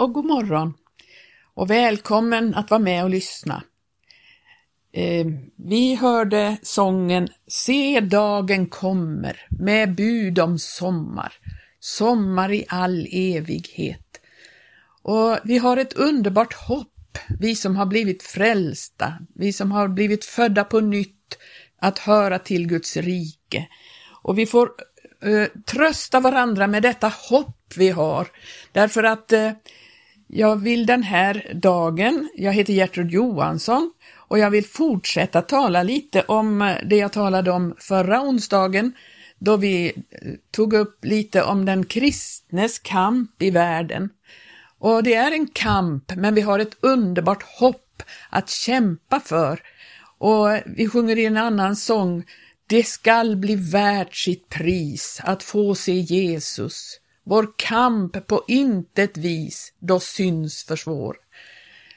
Och god morgon och välkommen att vara med och lyssna. Eh, vi hörde sången Se dagen kommer med bud om sommar, sommar i all evighet. Och vi har ett underbart hopp, vi som har blivit frälsta, vi som har blivit födda på nytt, att höra till Guds rike. Och vi får eh, trösta varandra med detta hopp vi har. Därför att eh, jag vill den här dagen, jag heter Gertrud Johansson och jag vill fortsätta tala lite om det jag talade om förra onsdagen då vi eh, tog upp lite om den kristnes kamp i världen. Och det är en kamp, men vi har ett underbart hopp att kämpa för. Och vi sjunger i en annan sång, det skall bli värt sitt pris att få se Jesus vår kamp på intet vis då syns försvår.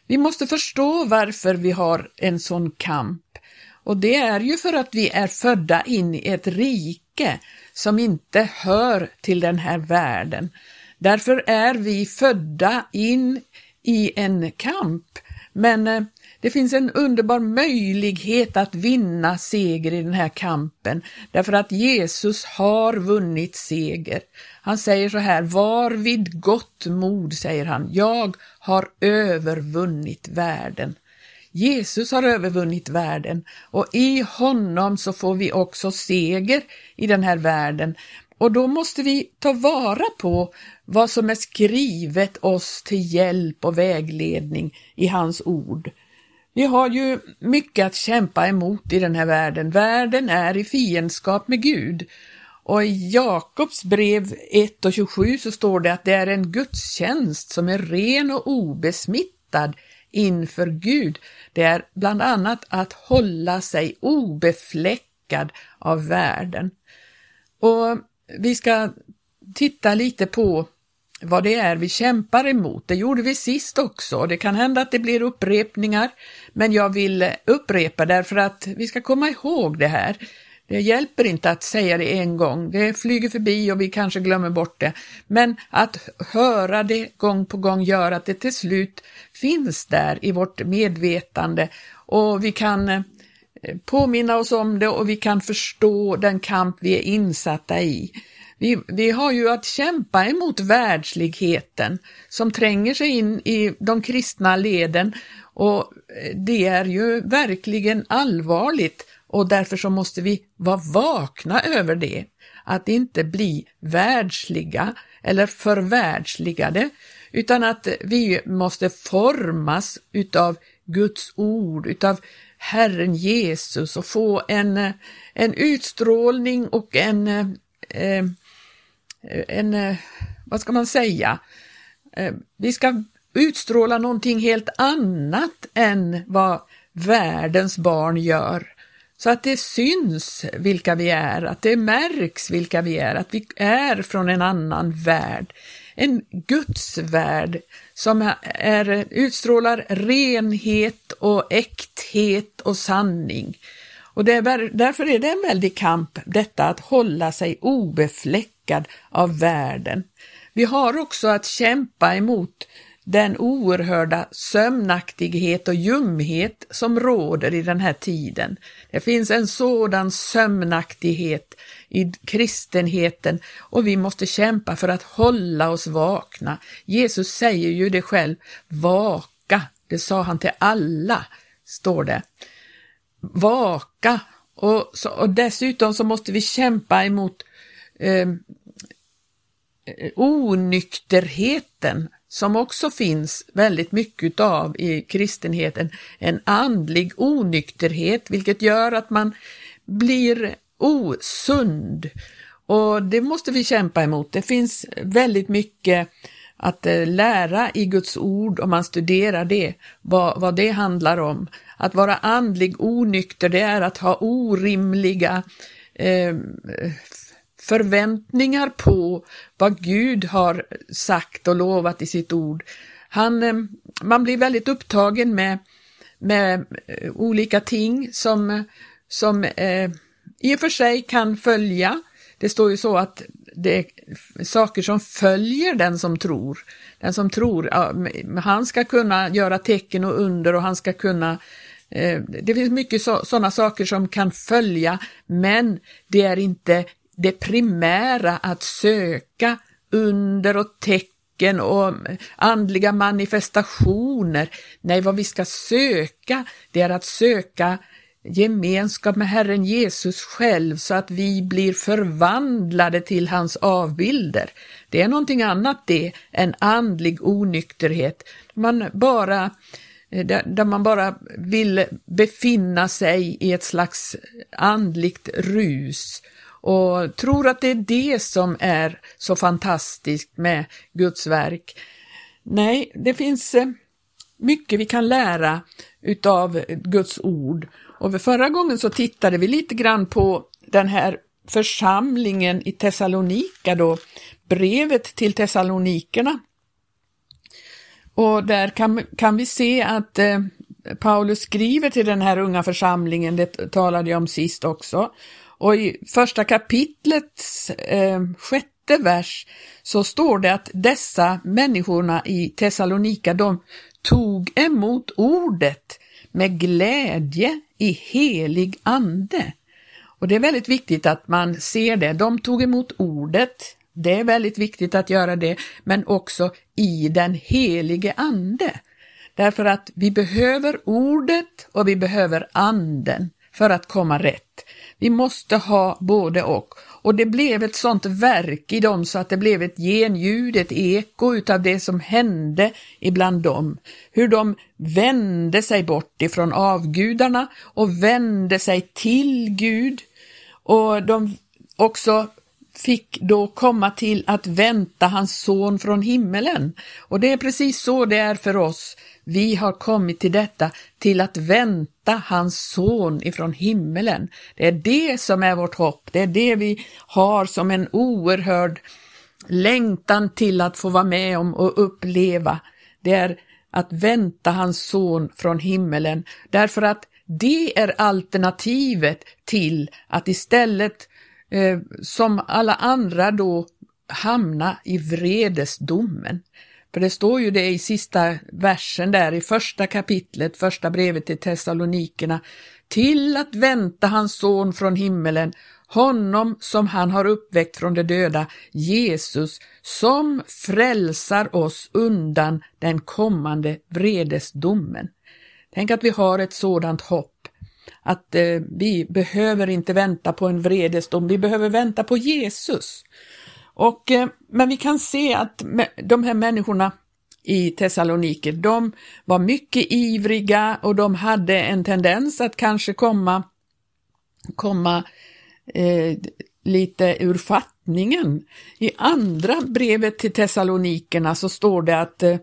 Vi måste förstå varför vi har en sån kamp och det är ju för att vi är födda in i ett rike som inte hör till den här världen. Därför är vi födda in i en kamp, men eh, det finns en underbar möjlighet att vinna seger i den här kampen, därför att Jesus har vunnit seger. Han säger så här, var vid gott mod, säger han, jag har övervunnit världen. Jesus har övervunnit världen och i honom så får vi också seger i den här världen. Och då måste vi ta vara på vad som är skrivet oss till hjälp och vägledning i hans ord. Vi har ju mycket att kämpa emot i den här världen. Världen är i fiendskap med Gud. Och i Jakobs brev 1 och 27 så står det att det är en gudstjänst som är ren och obesmittad inför Gud. Det är bland annat att hålla sig obefläckad av världen. Och vi ska titta lite på vad det är vi kämpar emot. Det gjorde vi sist också. Det kan hända att det blir upprepningar, men jag vill upprepa därför att vi ska komma ihåg det här. Det hjälper inte att säga det en gång, det flyger förbi och vi kanske glömmer bort det. Men att höra det gång på gång gör att det till slut finns där i vårt medvetande och vi kan eh, påminna oss om det och vi kan förstå den kamp vi är insatta i. Vi, vi har ju att kämpa emot världsligheten som tränger sig in i de kristna leden. Och eh, det är ju verkligen allvarligt. Och därför så måste vi vara vakna över det, att inte bli världsliga eller förvärldsligade, utan att vi måste formas utav Guds ord, utav Herren Jesus och få en, eh, en utstrålning och en, eh, eh Eh, en, eh, vad ska man säga, eh, vi ska utstråla någonting helt annat än vad världens barn gör. Så att det syns vilka vi är, att det märks vilka vi är, att vi är från en annan värld. En Guds värld som är, utstrålar renhet och äkthet och sanning. Och det är, därför är det en väldig kamp, detta att hålla sig obefläckad av världen. Vi har också att kämpa emot den oerhörda sömnaktighet och ljumhet som råder i den här tiden. Det finns en sådan sömnaktighet i kristenheten och vi måste kämpa för att hålla oss vakna. Jesus säger ju det själv, vaka, det sa han till alla, står det. Vaka, och, så, och dessutom så måste vi kämpa emot ehm, eh, onykterheten som också finns väldigt mycket av i kristenheten, en andlig onykterhet, vilket gör att man blir osund. Och det måste vi kämpa emot. Det finns väldigt mycket att eh, lära i Guds ord om man studerar det, vad, vad det handlar om. Att vara andlig onykter, det är att ha orimliga eh, förväntningar på vad Gud har sagt och lovat i sitt ord. Han, eh, man blir väldigt upptagen med, med eh, olika ting som, som eh, i och för sig kan följa det står ju så att det är saker som följer den som tror. Den som tror, han ska kunna göra tecken och under och han ska kunna eh, det finns mycket sådana saker som kan följa, men det är inte det primära att söka under och tecken och andliga manifestationer. Nej, vad vi ska söka, det är att söka gemenskap med Herren Jesus själv så att vi blir förvandlade till hans avbilder. Det är någonting annat det än andlig onykterhet. Man bara, eh, där man bara vill befinna sig i ett slags andligt rus och tror att det är det som är så fantastiskt med Guds verk. Nej, det finns eh, mycket vi kan lära utav Guds ord. Och förra gången så tittade vi lite grann på den här församlingen i Thessalonika då, brevet till Thessalonikerna. Och där kan, kan vi se att eh, Paulus skriver till den här unga församlingen, det talade jag om sist också, och i första kapitlets eh, sjätte vers så står det att dessa människorna i Thessalonika, de tog emot ordet med glädje i helig ande. Och det är väldigt viktigt att man ser det. De tog emot ordet, det är väldigt viktigt att göra det, men också i den helige ande. Därför att vi behöver ordet och vi behöver anden för att komma rätt. Vi måste ha både och. Och det blev ett sånt verk i dem så att det blev ett genljud, ett eko utav det som hände ibland dem. Hur de vände sig bort ifrån avgudarna och vände sig till Gud. Och de också fick då komma till att vänta hans son från himmelen. Och det är precis så det är för oss. Vi har kommit till detta, till att vänta hans son ifrån himmelen. Det är det som är vårt hopp, det är det vi har som en oerhörd längtan till att få vara med om och uppleva. Det är att vänta hans son från himmelen, därför att det är alternativet till att istället eh, som alla andra då hamna i vredesdomen. För det står ju det i sista versen där i första kapitlet, första brevet till Thessalonikerna, till att vänta hans son från himmelen, honom som han har uppväckt från de döda, Jesus, som frälsar oss undan den kommande vredesdomen. Tänk att vi har ett sådant hopp, att eh, vi behöver inte vänta på en vredesdom, vi behöver vänta på Jesus. Och, eh, men vi kan se att de här människorna i Thessaloniki, de var mycket ivriga och de hade en tendens att kanske komma, komma eh, lite ur fattningen. I andra brevet till Thessalonikerna så står det att eh,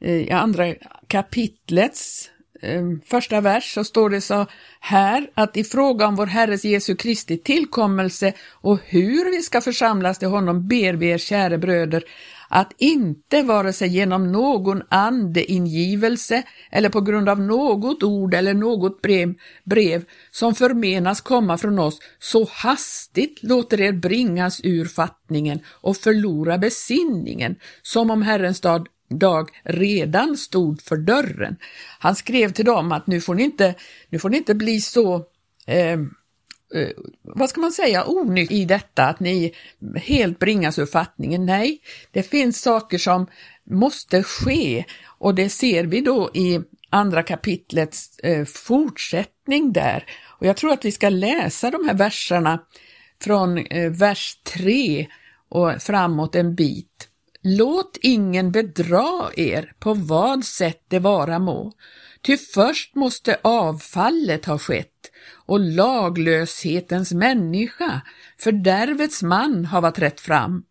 i andra kapitlets Eh, första vers så står det så här att i fråga om vår Herres Jesu Kristi tillkommelse och hur vi ska församlas till honom ber vi er käre bröder att inte vare sig genom någon andeingivelse eller på grund av något ord eller något brev, brev som förmenas komma från oss så hastigt låter er bringas ur fattningen och förlora besinningen som om Herrens dag dag redan stod för dörren. Han skrev till dem att nu får ni inte, nu får ni inte bli så eh, eh, vad ska man säga, onytt i detta, att ni helt bringas ur fattningen. Nej, det finns saker som måste ske och det ser vi då i andra kapitlets eh, fortsättning där. Och jag tror att vi ska läsa de här verserna från eh, vers 3 och framåt en bit. Låt ingen bedra er på vad sätt det vara må, ty först måste avfallet ha skett och laglöshetens människa, fördärvets man, hava trätt fram.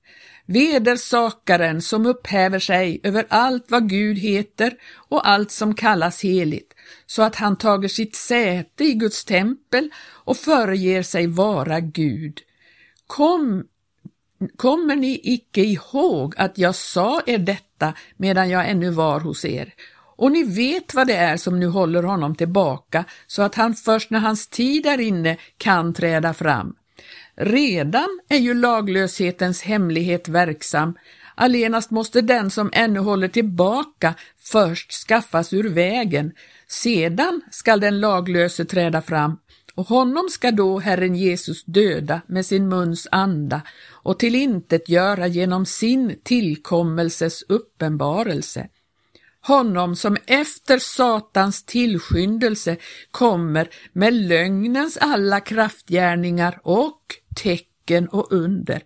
Vedersakaren som upphäver sig över allt vad Gud heter och allt som kallas heligt, så att han tager sitt säte i Guds tempel och föreger sig vara Gud. Kom Kommer ni icke ihåg att jag sa er detta medan jag ännu var hos er? Och ni vet vad det är som nu håller honom tillbaka så att han först när hans tid är inne kan träda fram. Redan är ju laglöshetens hemlighet verksam. Allenast måste den som ännu håller tillbaka först skaffas ur vägen. Sedan skall den laglöse träda fram och honom ska då Herren Jesus döda med sin muns anda och till intet göra genom sin tillkommelses uppenbarelse. Honom som efter Satans tillskyndelse kommer med lögnens alla kraftgärningar och tecken och under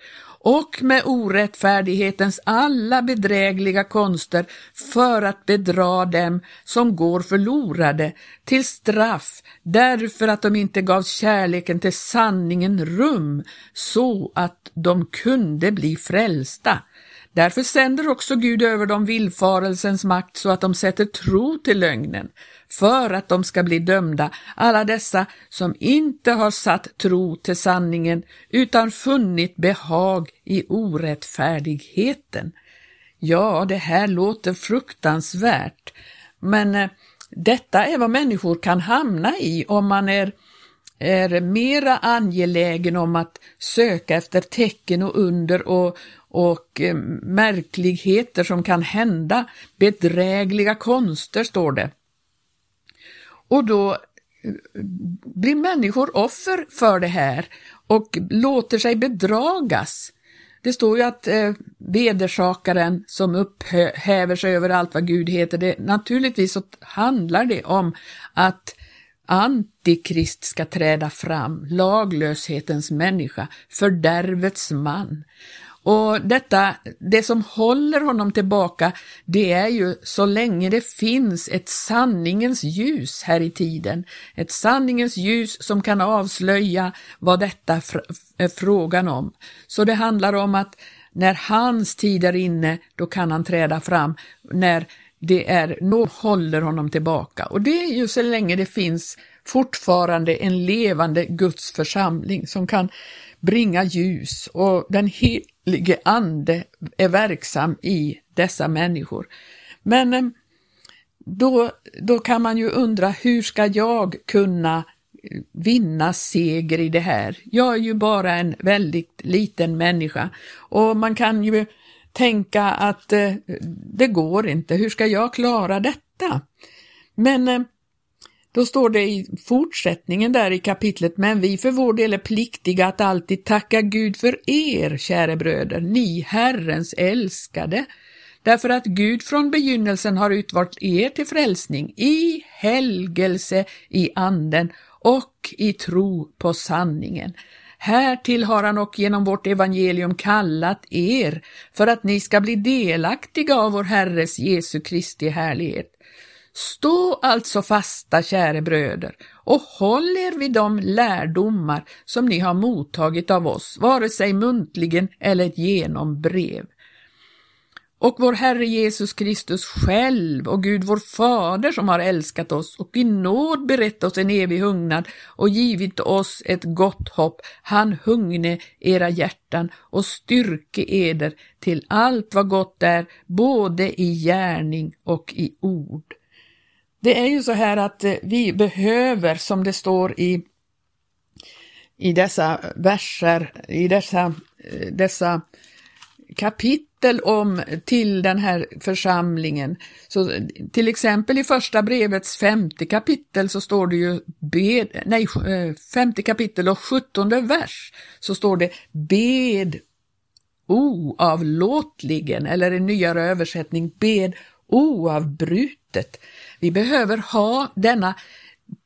och med orättfärdighetens alla bedrägliga konster för att bedra dem som går förlorade till straff därför att de inte gav kärleken till sanningen rum så att de kunde bli frälsta. Därför sänder också Gud över dem villfarelsens makt så att de sätter tro till lögnen, för att de ska bli dömda, alla dessa som inte har satt tro till sanningen utan funnit behag i orättfärdigheten. Ja, det här låter fruktansvärt, men eh, detta är vad människor kan hamna i om man är är mera angelägen om att söka efter tecken och under och, och eh, märkligheter som kan hända, bedrägliga konster står det. Och då eh, blir människor offer för det här och låter sig bedragas. Det står ju att eh, vedersakaren som upphäver sig över allt vad Gud heter, det, naturligtvis så handlar det om att Antikrist ska träda fram, laglöshetens människa, fördärvets man. Och detta, det som håller honom tillbaka, det är ju så länge det finns ett sanningens ljus här i tiden. Ett sanningens ljus som kan avslöja vad detta är frågan om. Så det handlar om att när hans tid är inne, då kan han träda fram. När det är, något håller honom tillbaka. Och det är ju så länge det finns fortfarande en levande Guds församling som kan bringa ljus och den helige Ande är verksam i dessa människor. Men eh, då, då kan man ju undra, hur ska jag kunna eh, vinna seger i det här? Jag är ju bara en väldigt liten människa och man kan ju tänka att eh, det går inte, hur ska jag klara detta? Men eh, då står det i fortsättningen där i kapitlet, men vi för vår del är pliktiga att alltid tacka Gud för er, käre bröder, ni Herrens älskade, därför att Gud från begynnelsen har utvalt er till frälsning i helgelse i anden och i tro på sanningen. Härtill har han och genom vårt evangelium kallat er för att ni ska bli delaktiga av vår Herres Jesu Kristi härlighet. Stå alltså fasta, käre bröder, och håll er vid de lärdomar som ni har mottagit av oss, vare sig muntligen eller genom brev. Och vår Herre Jesus Kristus själv och Gud vår Fader som har älskat oss och i nåd berett oss en evig hungnad och givit oss ett gott hopp, han hungne era hjärtan och styrke eder till allt vad gott är, både i gärning och i ord. Det är ju så här att eh, vi behöver, som det står i, i dessa verser, i dessa, eh, dessa kapitel om till den här församlingen. Så till exempel i första brevets femte kapitel så står det ju bed, nej, eh, femte kapitel och sjuttonde vers så står det bed oavlåtligen eller i nyare översättning bed oavbrutet. Vi behöver ha denna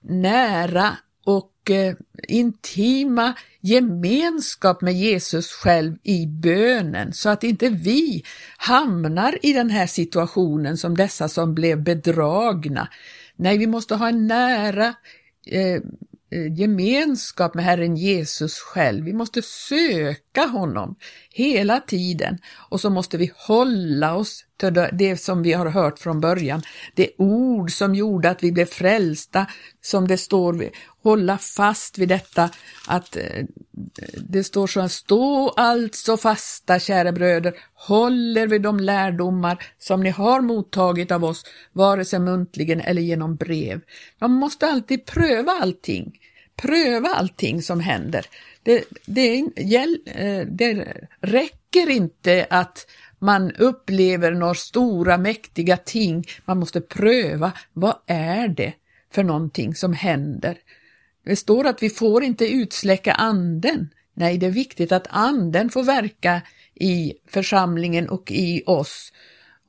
nära och eh, intima gemenskap med Jesus själv i bönen så att inte vi hamnar i den här situationen som dessa som blev bedragna. Nej, vi måste ha en nära eh, eh gemenskap med Herren Jesus själv. Vi måste söka honom hela tiden och så måste vi hålla oss till det som vi har hört från början. Det ord som gjorde att vi blev frälsta, som det står, hålla fast vid detta att eh, det står så här, stå alltså fasta kära bröder, håller vid de lärdomar som ni har mottagit av oss, vare sig muntligen eller genom brev. Man måste alltid pröva allting pröva allting som händer. Det, det, eh, det räcker inte att man upplever några stora mäktiga ting. Man måste pröva, vad är det för någonting som händer? Det står att vi får inte utsläcka anden. Nej, det är viktigt att anden får verka i församlingen och i oss.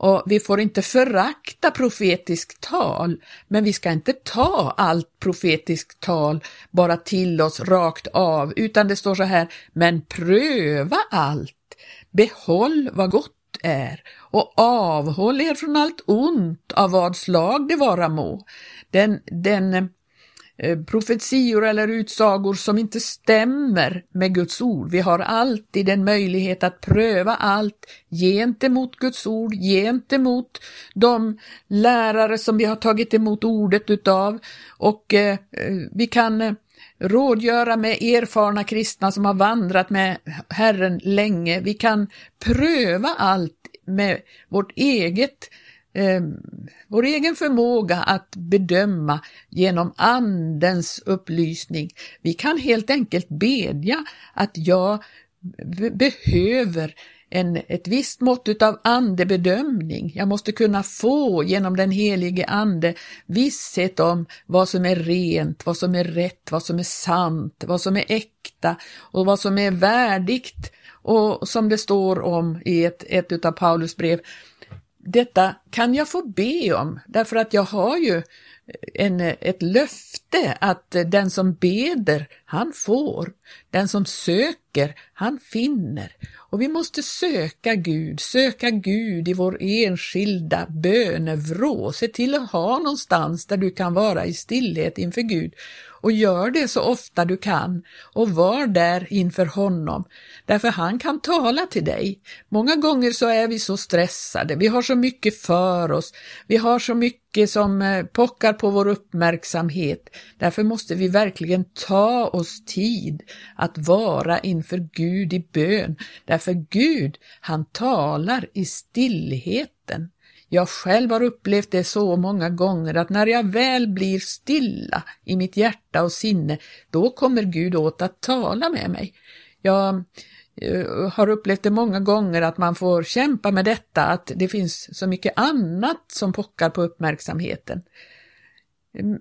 Och vi får inte förakta profetiskt tal, men vi ska inte ta allt profetiskt tal bara till oss rakt av, utan det står så här, men pröva allt, behåll vad gott är och avhåll er från allt ont av vad slag det vara må. Den, den Eh, profetior eller utsagor som inte stämmer med Guds ord. Vi har alltid en möjlighet att pröva allt gentemot Guds ord, gentemot de lärare som vi har tagit emot ordet utav och eh, eh vi kan eh, rådgöra med erfarna kristna som har vandrat med Herren länge. Vi kan pröva allt med vårt eget eh, vår egen förmåga att bedöma genom Andens upplysning. Vi kan helt enkelt bedja att jag behöver en, ett visst mått av andebedömning. Jag måste kunna få genom den helige ande visshet om vad som är rent, vad som är rätt, vad som är sant, vad som är äkta och vad som är värdigt. Och som det står om i ett, ett av Paulus brev, detta kan jag få be om, därför att jag har ju en, ett löfte att den som beder, han får. Den som söker, han finner. Och vi måste söka Gud, söka Gud i vår enskilda bönevrå. Se till att ha någonstans där du kan vara i stillhet inför Gud och gör det så ofta du kan och var där inför honom, därför han kan tala till dig. Många gånger så är vi så stressade, vi har så mycket för oss, vi har så mycket som eh, pockar på vår uppmärksamhet. Därför måste vi verkligen ta oss tid att vara inför Gud i bön, därför Gud, han talar i stillheten. Jag själv har upplevt det så många gånger att när jag väl blir stilla i mitt hjärta och sinne, då kommer Gud åt att tala med mig. Jag eh, har upplevt det många gånger att man får kämpa med detta, att det finns så mycket annat som pockar på uppmärksamheten.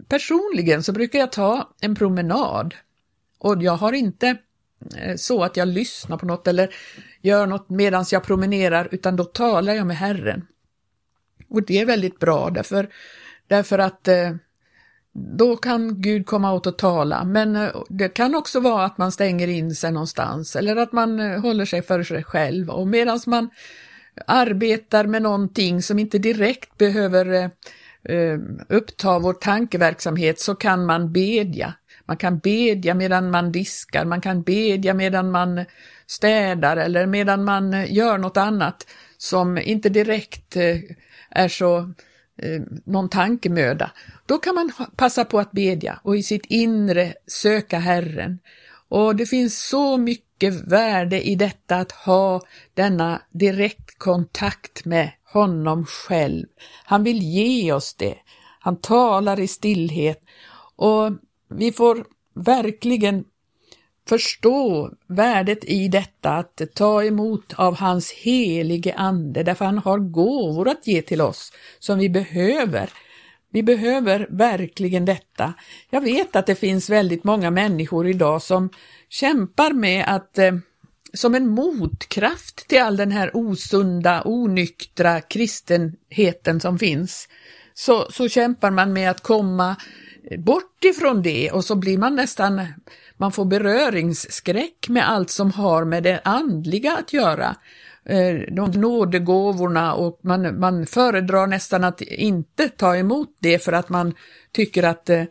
Personligen så brukar jag ta en promenad och jag har inte eh, så att jag lyssnar på något eller gör något medan jag promenerar, utan då talar jag med Herren. Och det är väldigt bra därför, därför att eh, då kan Gud komma åt och tala. Men eh, det kan också vara att man stänger in sig någonstans eller att man håller sig för sig själv. Och medan man arbetar med någonting som inte direkt behöver uppta vår tankeverksamhet så kan man bedja. Man kan bedja medan man diskar, man kan bedja medan man städar eller medan man eh, gör något annat som inte direkt eh, är så eh, någon tankemöda, då kan man passa på att bedja och i sitt inre söka Herren. Och det finns så mycket värde i detta att ha denna direktkontakt med honom själv. Han vill ge oss det. Han talar i stillhet och vi får verkligen förstå värdet i detta att ta emot av hans helige ande, därför han har gåvor att ge till oss som vi behöver. Vi behöver verkligen detta. Jag vet att det finns väldigt många människor idag som kämpar med att eh, som en motkraft till all den här osunda, onyktra kristenheten som finns, så, så kämpar man med att komma bort ifrån det och så blir man nästan man får beröringsskräck med allt som har med det andliga att göra. Eh, de nådegåvorna och man, man föredrar nästan att inte ta emot det för att man tycker att eh,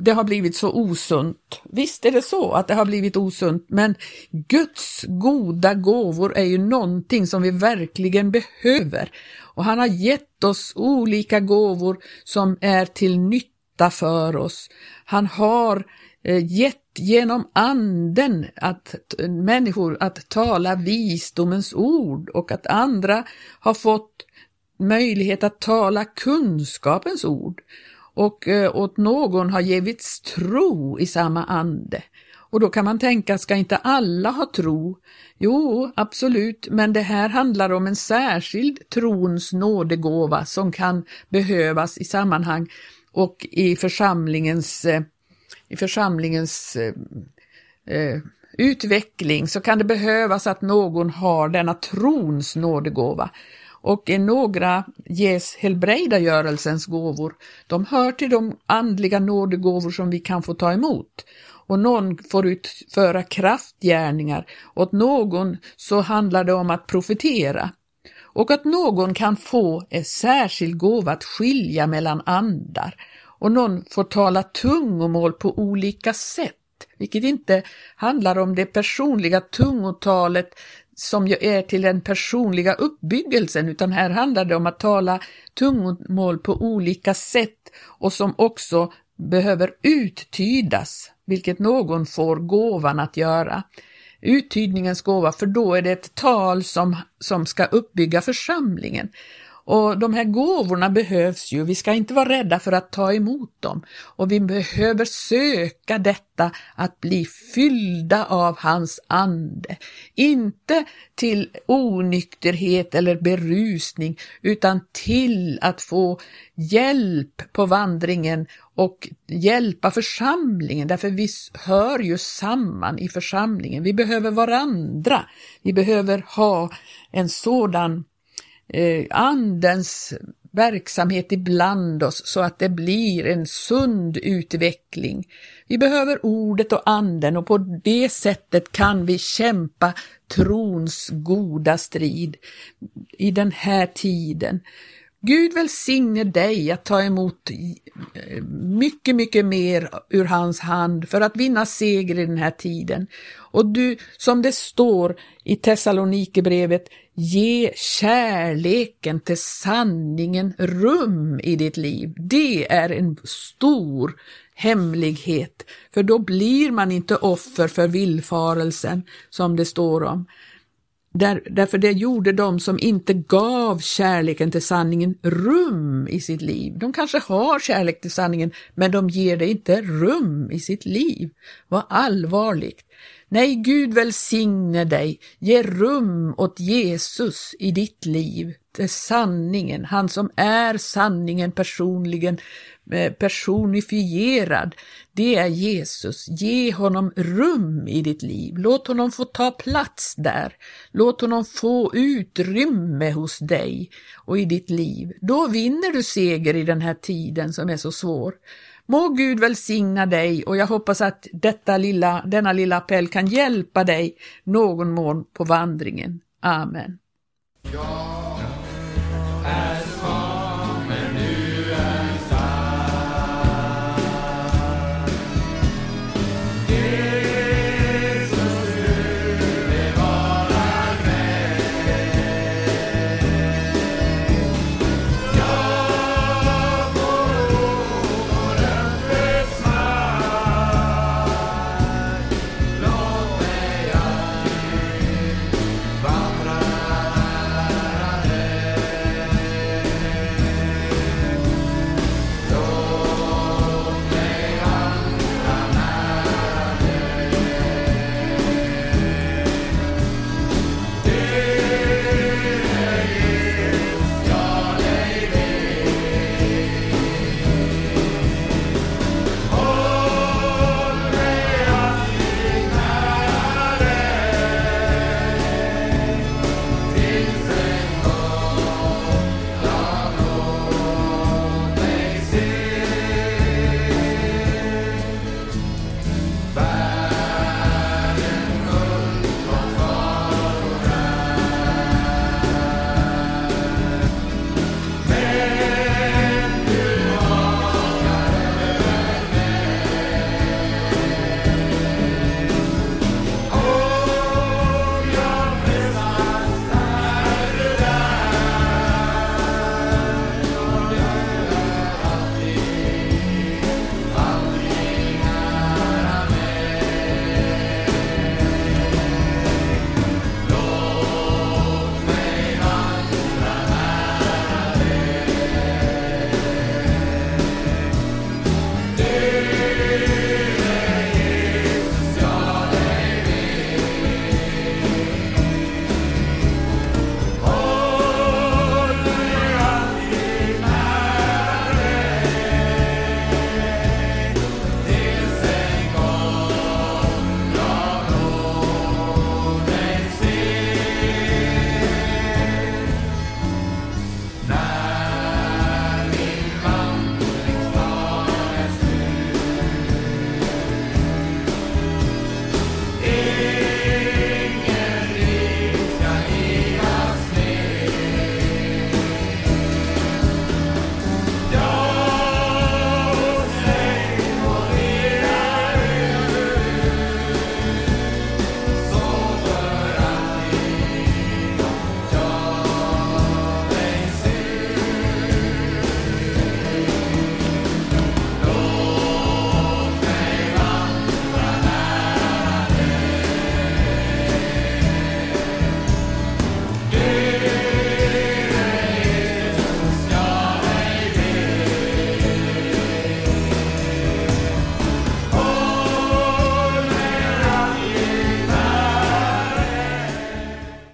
det har blivit så osunt. Visst är det så att det har blivit osunt, men Guds goda gåvor är ju någonting som vi verkligen behöver. Och han har gett oss olika gåvor som är till nytta för oss. Han har eh, gett genom anden att människor att tala visdomens ord och att andra har fått möjlighet att tala kunskapens ord och eh, åt någon har givits tro i samma ande. Och då kan man tänka, ska inte alla ha tro? Jo, absolut, men det här handlar om en särskild trons nådegåva som kan behövas i sammanhang och i församlingens, eh, i församlingens eh, eh, utveckling så kan det behövas att någon har denna trons nådegåva. Och några ges helbrägdagörelsens gåvor. De hör till de andliga nådegåvor som vi kan få ta emot och någon får utföra kraftgärningar. Åt någon så handlar det om att profetera och att någon kan få en särskild gåva att skilja mellan andar och någon får tala tungomål på olika sätt, vilket inte handlar om det personliga tungotalet som ju är till den personliga uppbyggelsen, utan här handlar det om att tala tungomål på olika sätt och som också behöver uttydas, vilket någon får gåvan att göra. Uttydningens gåva, för då är det ett tal som, som ska uppbygga församlingen. Och de här gåvorna behövs ju, vi ska inte vara rädda för att ta emot dem. Och vi behöver söka detta att bli fyllda av hans ande. Inte till onykterhet eller berusning, utan till att få hjälp på vandringen och hjälpa församlingen, därför vi hör ju samman i församlingen. Vi behöver varandra. Vi behöver ha en sådan eh, andens verksamhet ibland oss så att det blir en sund utveckling. Vi behöver ordet och anden och på det sättet kan vi kämpa trons goda strid i den här tiden. Gud välsigne dig att ta emot eh, mycket, mycket mer ur hans hand för att vinna seger i den här tiden. Och du, som det står i Thessalonikerbrevet, ge kärleken till sanningen rum i ditt liv. Det är en stor hemlighet, för då blir man inte offer för villfarelsen som det står om. Där, därför det gjorde de som inte gav kärleken till sanningen rum i sitt liv. De kanske har kärlek till sanningen, men de ger det inte rum i sitt liv. Vad allvarligt. Nej, Gud välsigne dig, ge rum åt Jesus i ditt liv, till eh, sanningen, han som är sanningen personligen eh, personifierad. Det är Jesus. Ge honom rum i ditt liv. Låt honom få ta plats där. Låt honom få utrymme hos dig och i ditt liv. Då vinner du seger i den här tiden som är så svår. Må Gud välsigna dig och jag hoppas att detta lilla, denna lilla appell kan hjälpa dig någon mån på vandringen. Amen. Ja.